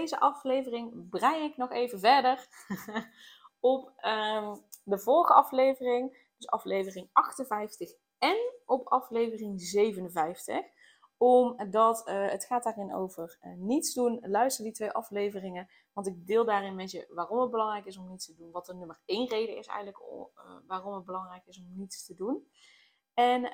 Deze aflevering brei ik nog even verder op ehm, de vorige aflevering, dus aflevering 58 en op aflevering 57 omdat uh, het gaat daarin over uh, niets doen. Luister die twee afleveringen, want ik deel daarin met je waarom het belangrijk is om niets te doen. Wat de nummer één reden is eigenlijk uh, waarom het belangrijk is om niets te doen. En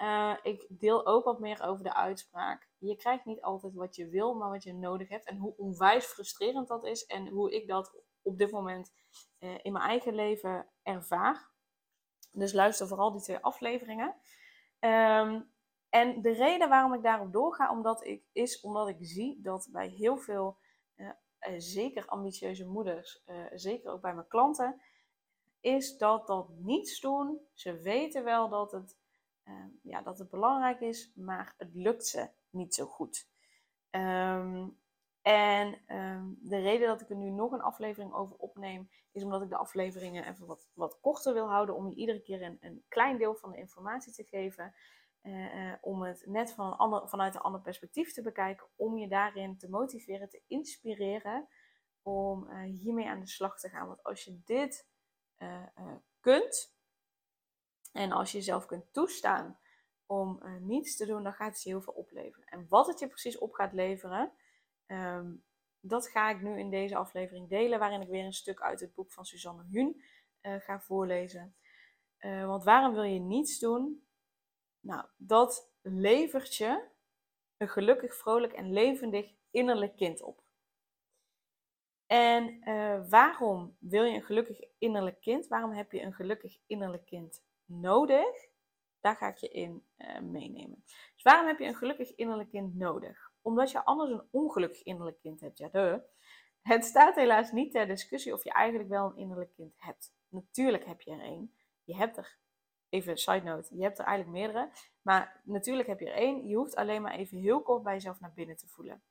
ik deel ook wat meer over de uitspraak. Je krijgt niet altijd wat je wil, maar wat je nodig hebt. En hoe onwijs frustrerend dat is en hoe ik dat op dit moment in mijn eigen leven ervaar. Dus luister vooral die twee afleveringen. Um, en de reden waarom ik daarop doorga, omdat ik, is omdat ik zie dat bij heel veel, uh, zeker ambitieuze moeders, zeker ook bij mijn klanten, is dat dat niets doen. Ze weten wel dat het, uh, ja, dat het belangrijk is, maar het lukt ze niet zo goed. Um, en um, de reden dat ik er nu nog een aflevering over opneem, is omdat ik de afleveringen even wat, wat korter wil houden, om je iedere keer een, een klein deel van de informatie te geven. Uh, om het net van een ander, vanuit een ander perspectief te bekijken, om je daarin te motiveren, te inspireren om uh, hiermee aan de slag te gaan. Want als je dit kunt en als je jezelf kunt toestaan om niets te doen, dan gaat het je heel veel opleveren. En wat het je precies op gaat leveren, um, dat ga ik nu in deze aflevering delen, waarin ik weer een stuk uit het boek van Suzanne Huhn ga voorlezen. want waarom wil je niets doen? Nou, dat levert je een gelukkig, vrolijk en levendig innerlijk kind op. En waarom wil je een gelukkig innerlijk kind? Waarom heb je een gelukkig innerlijk kind nodig? Daar ga ik je in uh, meenemen. Dus waarom heb je een gelukkig innerlijk kind nodig? Omdat je anders een ongelukkig innerlijk kind hebt. Ja, de. Het staat helaas niet ter discussie of je eigenlijk wel een innerlijk kind hebt. Natuurlijk heb je er een. Je hebt er even side note, je hebt er eigenlijk meerdere. Maar natuurlijk heb je er één. Je hoeft alleen maar even heel kort bij jezelf naar binnen te voelen.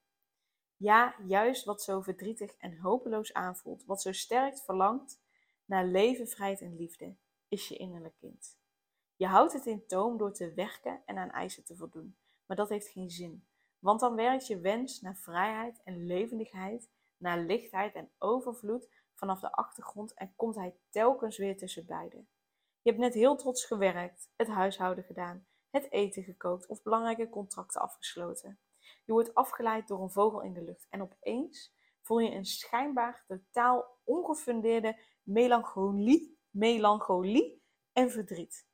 Ja, juist wat zo verdrietig en hopeloos aanvoelt, wat zo sterk verlangt naar leven, vrijheid en liefde, is je innerlijk kind. Je houdt het in toom door te werken en aan eisen te voldoen. Maar dat heeft geen zin. Want dan werkt je wens naar vrijheid en levendigheid, naar lichtheid en overvloed vanaf de achtergrond en komt hij telkens weer tussen beiden. Je hebt net heel trots gewerkt, het huishouden gedaan, het eten gekookt of belangrijke contracten afgesloten. Je wordt afgeleid door een vogel in de lucht en opeens voel je een schijnbaar totaal ongefundeerde melancholie, melancholie en verdriet.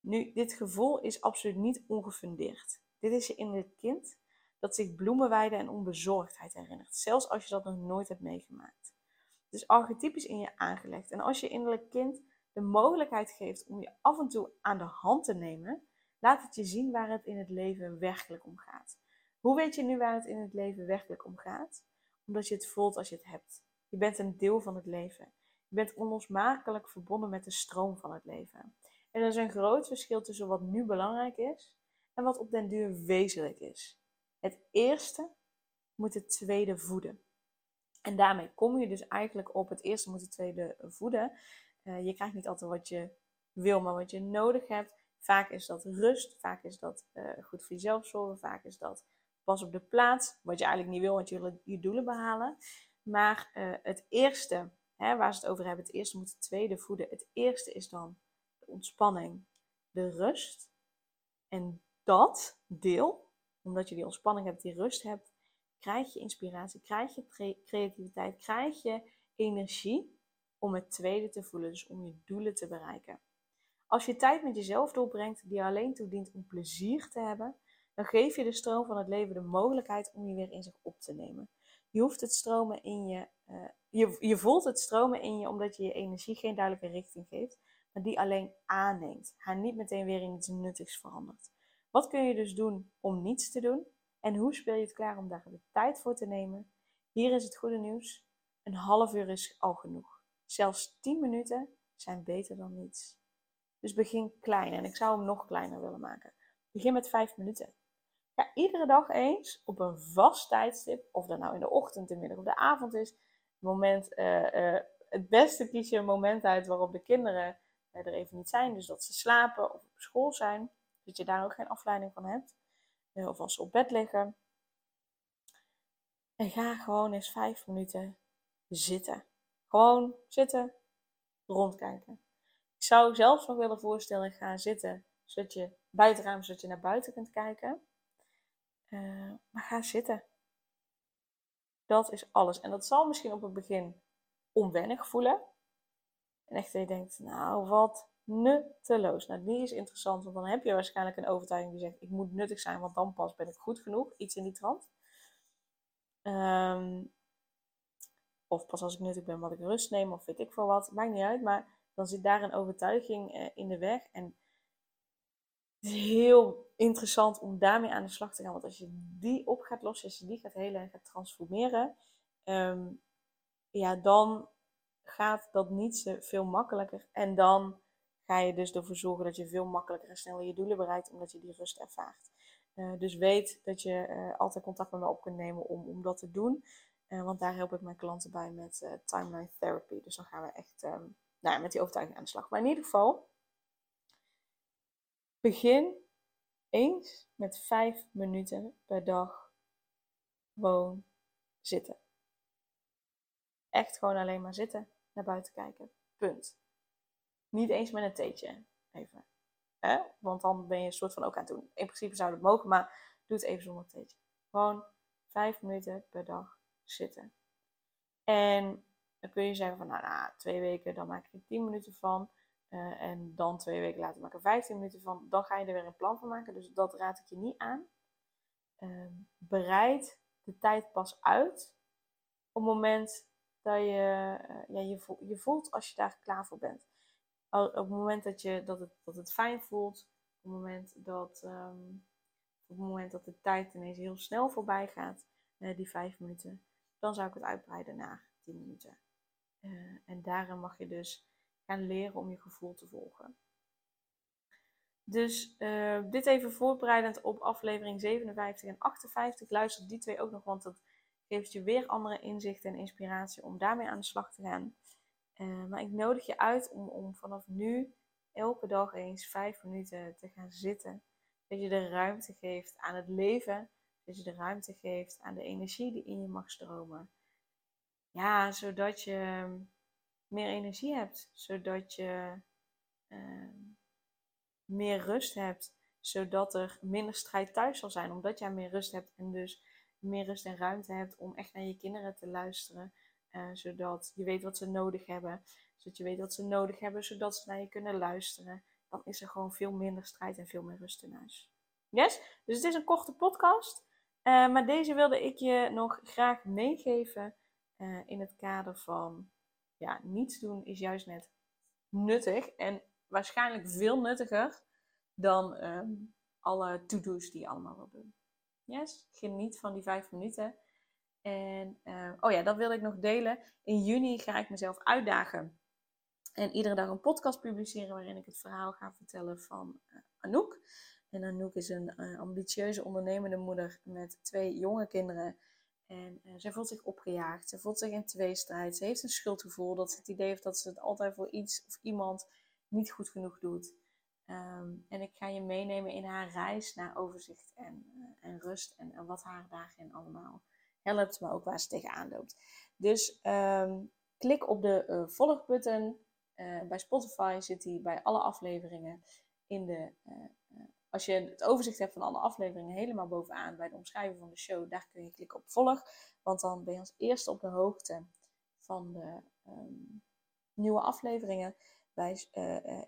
Nu, dit gevoel is absoluut niet ongefundeerd. Dit is je innerlijk kind dat zich bloemenweiden en onbezorgdheid herinnert, zelfs als je dat nog nooit hebt meegemaakt. Het is archetypisch in je aangelegd en als je innerlijk kind de mogelijkheid geeft om je af en toe aan de hand te nemen, laat het je zien waar het in het leven werkelijk om gaat. Hoe weet je nu waar het in het leven werkelijk om gaat? Omdat je het voelt als je het hebt. Je bent een deel van het leven. Je bent onlosmakelijk verbonden met de stroom van het leven. Er is een groot verschil tussen wat nu belangrijk is en wat op den duur wezenlijk is. Het eerste moet het tweede voeden. En daarmee kom je dus eigenlijk op het eerste moet het tweede voeden. Uh, je krijgt niet altijd wat je wil, maar wat je nodig hebt. Vaak is dat rust, vaak is dat uh, goed voor jezelf zorgen, vaak is dat pas op de plaats, wat je eigenlijk niet wil, want je wil je doelen behalen. Maar uh, het eerste, hè, waar ze het over hebben, het eerste moet het tweede voeden. Het eerste is dan de ontspanning, de rust. En dat deel, omdat je die ontspanning hebt, die rust hebt, krijg je inspiratie, krijg je creativiteit, krijg je energie om het tweede te voelen, dus om je doelen te bereiken. Als je tijd met jezelf doorbrengt die alleen toe dient om plezier te hebben, dan geef je de stroom van het leven de mogelijkheid om je weer in zich op te nemen. Je hoeft het stromen in je, uh, je, je voelt het stromen in je omdat je je energie geen duidelijke richting geeft, maar die alleen aanneemt, haar niet meteen weer in iets nuttigs verandert. Wat kun je dus doen om niets te doen? En hoe speel je het klaar om daar de tijd voor te nemen? Hier is het goede nieuws. een half uur is al genoeg. Zelfs 10 minuten zijn beter dan niets. Dus begin klein en ik zou hem nog kleiner willen maken. Begin met 5 minuten. Ga iedere dag eens op een vast tijdstip, of dat nou in de ochtend, de middag of de avond is, moment, uh, uh, het beste kies je een moment uit waarop de kinderen er even niet zijn. Dus dat ze slapen of op school zijn. Dat je daar ook geen afleiding van hebt. Of als ze op bed liggen. En ga gewoon eens vijf minuten zitten. Gewoon zitten, rondkijken. Ik zou zelfs nog willen voorstellen, ga zitten, zodat je buitenruim, zodat je naar buiten kunt kijken. Uh, maar ga zitten. Dat is alles. En dat zal misschien op het begin onwennig voelen. En echt dat je denkt, nou wat nutteloos. Nou, die is interessant, want dan heb je waarschijnlijk een overtuiging die zegt, ik moet nuttig zijn, want dan pas ben ik goed genoeg. Iets in die trant. Um, of pas als ik nuttig ben, wat ik rust neem, of weet ik veel wat. Maakt niet uit, maar dan zit daar een overtuiging uh, in de weg. En het is heel interessant om daarmee aan de slag te gaan. Want als je die op gaat lossen, als je die gaat helen en gaat transformeren, um, ja, dan gaat dat niet veel makkelijker. En dan ga je dus ervoor zorgen dat je veel makkelijker en sneller je doelen bereikt, omdat je die rust ervaart. Uh, dus weet dat je uh, altijd contact met me op kunt nemen om, om dat te doen. Uh, want daar help ik mijn klanten bij met timeline therapy. Dus dan gaan we echt um, nou, met die overtuiging aan de slag. Maar in ieder geval, begin eens met vijf minuten per dag gewoon zitten. Echt gewoon alleen maar zitten, naar buiten kijken. Punt. Niet eens met een theetje. Even. Hè? Want dan ben je een soort van ook aan het doen. In principe zou het mogen, maar doe het even zonder theetje. Gewoon vijf minuten per dag zitten. En dan kun je zeggen van, nou, nou twee weken, dan maak ik er tien minuten van. Uh, en dan twee weken later maak er 15 minuten van. Dan ga je er weer een plan van maken. Dus dat raad ik je niet aan. Uh, bereid de tijd pas uit op het moment dat je, uh, ja, je, voelt, als je daar klaar voor bent. Op het moment dat, je, dat, het, dat het fijn voelt, op het moment dat, um, op het moment dat de tijd ineens heel snel voorbij gaat, uh, die vijf minuten, dan zou ik het uitbreiden naar 10 minuten. En daarin mag je dus gaan leren om je gevoel te volgen. Dus uh, dit even voorbereidend op aflevering 57 en 58. Luister die twee ook nog, want dat geeft je weer andere inzichten en inspiratie om daarmee aan de slag te gaan. Uh, maar ik nodig je uit om, om vanaf nu elke dag eens vijf minuten te gaan zitten. Dat je de ruimte geeft aan het leven. Dat je de ruimte geeft aan de energie die in je mag stromen. Ja, zodat je meer energie hebt. Zodat je uh, meer rust hebt. Zodat er minder strijd thuis zal zijn. Omdat jij meer rust hebt en dus meer rust en ruimte hebt om echt naar je kinderen te luisteren. Uh, zodat je weet wat ze nodig hebben. Zodat je weet wat ze nodig hebben, zodat ze naar je kunnen luisteren. Dan is er gewoon veel minder strijd en veel meer rust in huis. Yes? Dus het is een korte podcast. Uh, maar deze wilde ik je nog graag meegeven. Uh, in het kader van ja, niets doen is juist net nuttig. En waarschijnlijk veel nuttiger dan um, alle to-do's die je allemaal wil doen. Yes, geniet van die vijf minuten. En uh, oh ja, dat wil ik nog delen. In juni ga ik mezelf uitdagen. En iedere dag een podcast publiceren waarin ik het verhaal ga vertellen van uh, Anouk. En Anouk is een uh, ambitieuze ondernemende moeder met twee jonge kinderen. En uh, zij voelt zich opgejaagd. Ze voelt zich in tweestrijd. Ze heeft een schuldgevoel dat ze het idee heeft dat ze het altijd voor iets of iemand niet goed genoeg doet. Um, en ik ga je meenemen in haar reis naar overzicht en, uh, en rust en, en, wat haar daarin allemaal helpt, maar ook waar ze tegenaan loopt. Dus um, klik op de uh, volgbutton. Bij Spotify zit die bij alle afleveringen in de. Als je het overzicht hebt van alle afleveringen, helemaal bovenaan bij de omschrijving van de show, daar kun je klikken op volg. Want dan ben je als eerste op de hoogte van de um, nieuwe afleveringen bij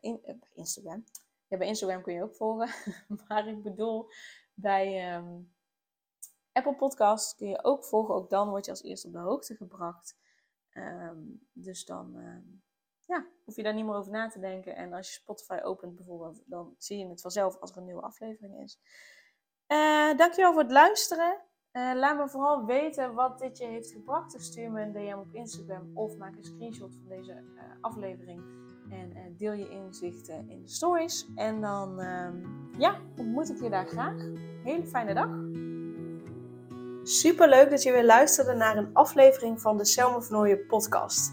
in, Instagram ja, bij Instagram kun je ook volgen. maar ik bedoel, bij um, Apple Podcast kun je ook volgen. Ook dan word je als eerste op de hoogte gebracht. Um, dus dan ja, hoef je daar niet meer over na te denken. En als je Spotify opent bijvoorbeeld, dan zie je het vanzelf als er een nieuwe aflevering is. Uh, dankjewel voor het luisteren. Uh, laat me vooral weten wat dit je heeft gebracht. Dus stuur me een DM op Instagram of maak een screenshot van deze uh, aflevering. En deel je inzichten in de stories. En dan ehm, ja, ontmoet ik je daar graag. Hele fijne dag. Super leuk dat je weer luisterde naar een aflevering van de Selma Vernooien podcast.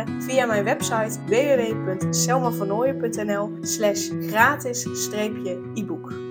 via mijn website www.selmavernooien.nl slash gratis-e-book.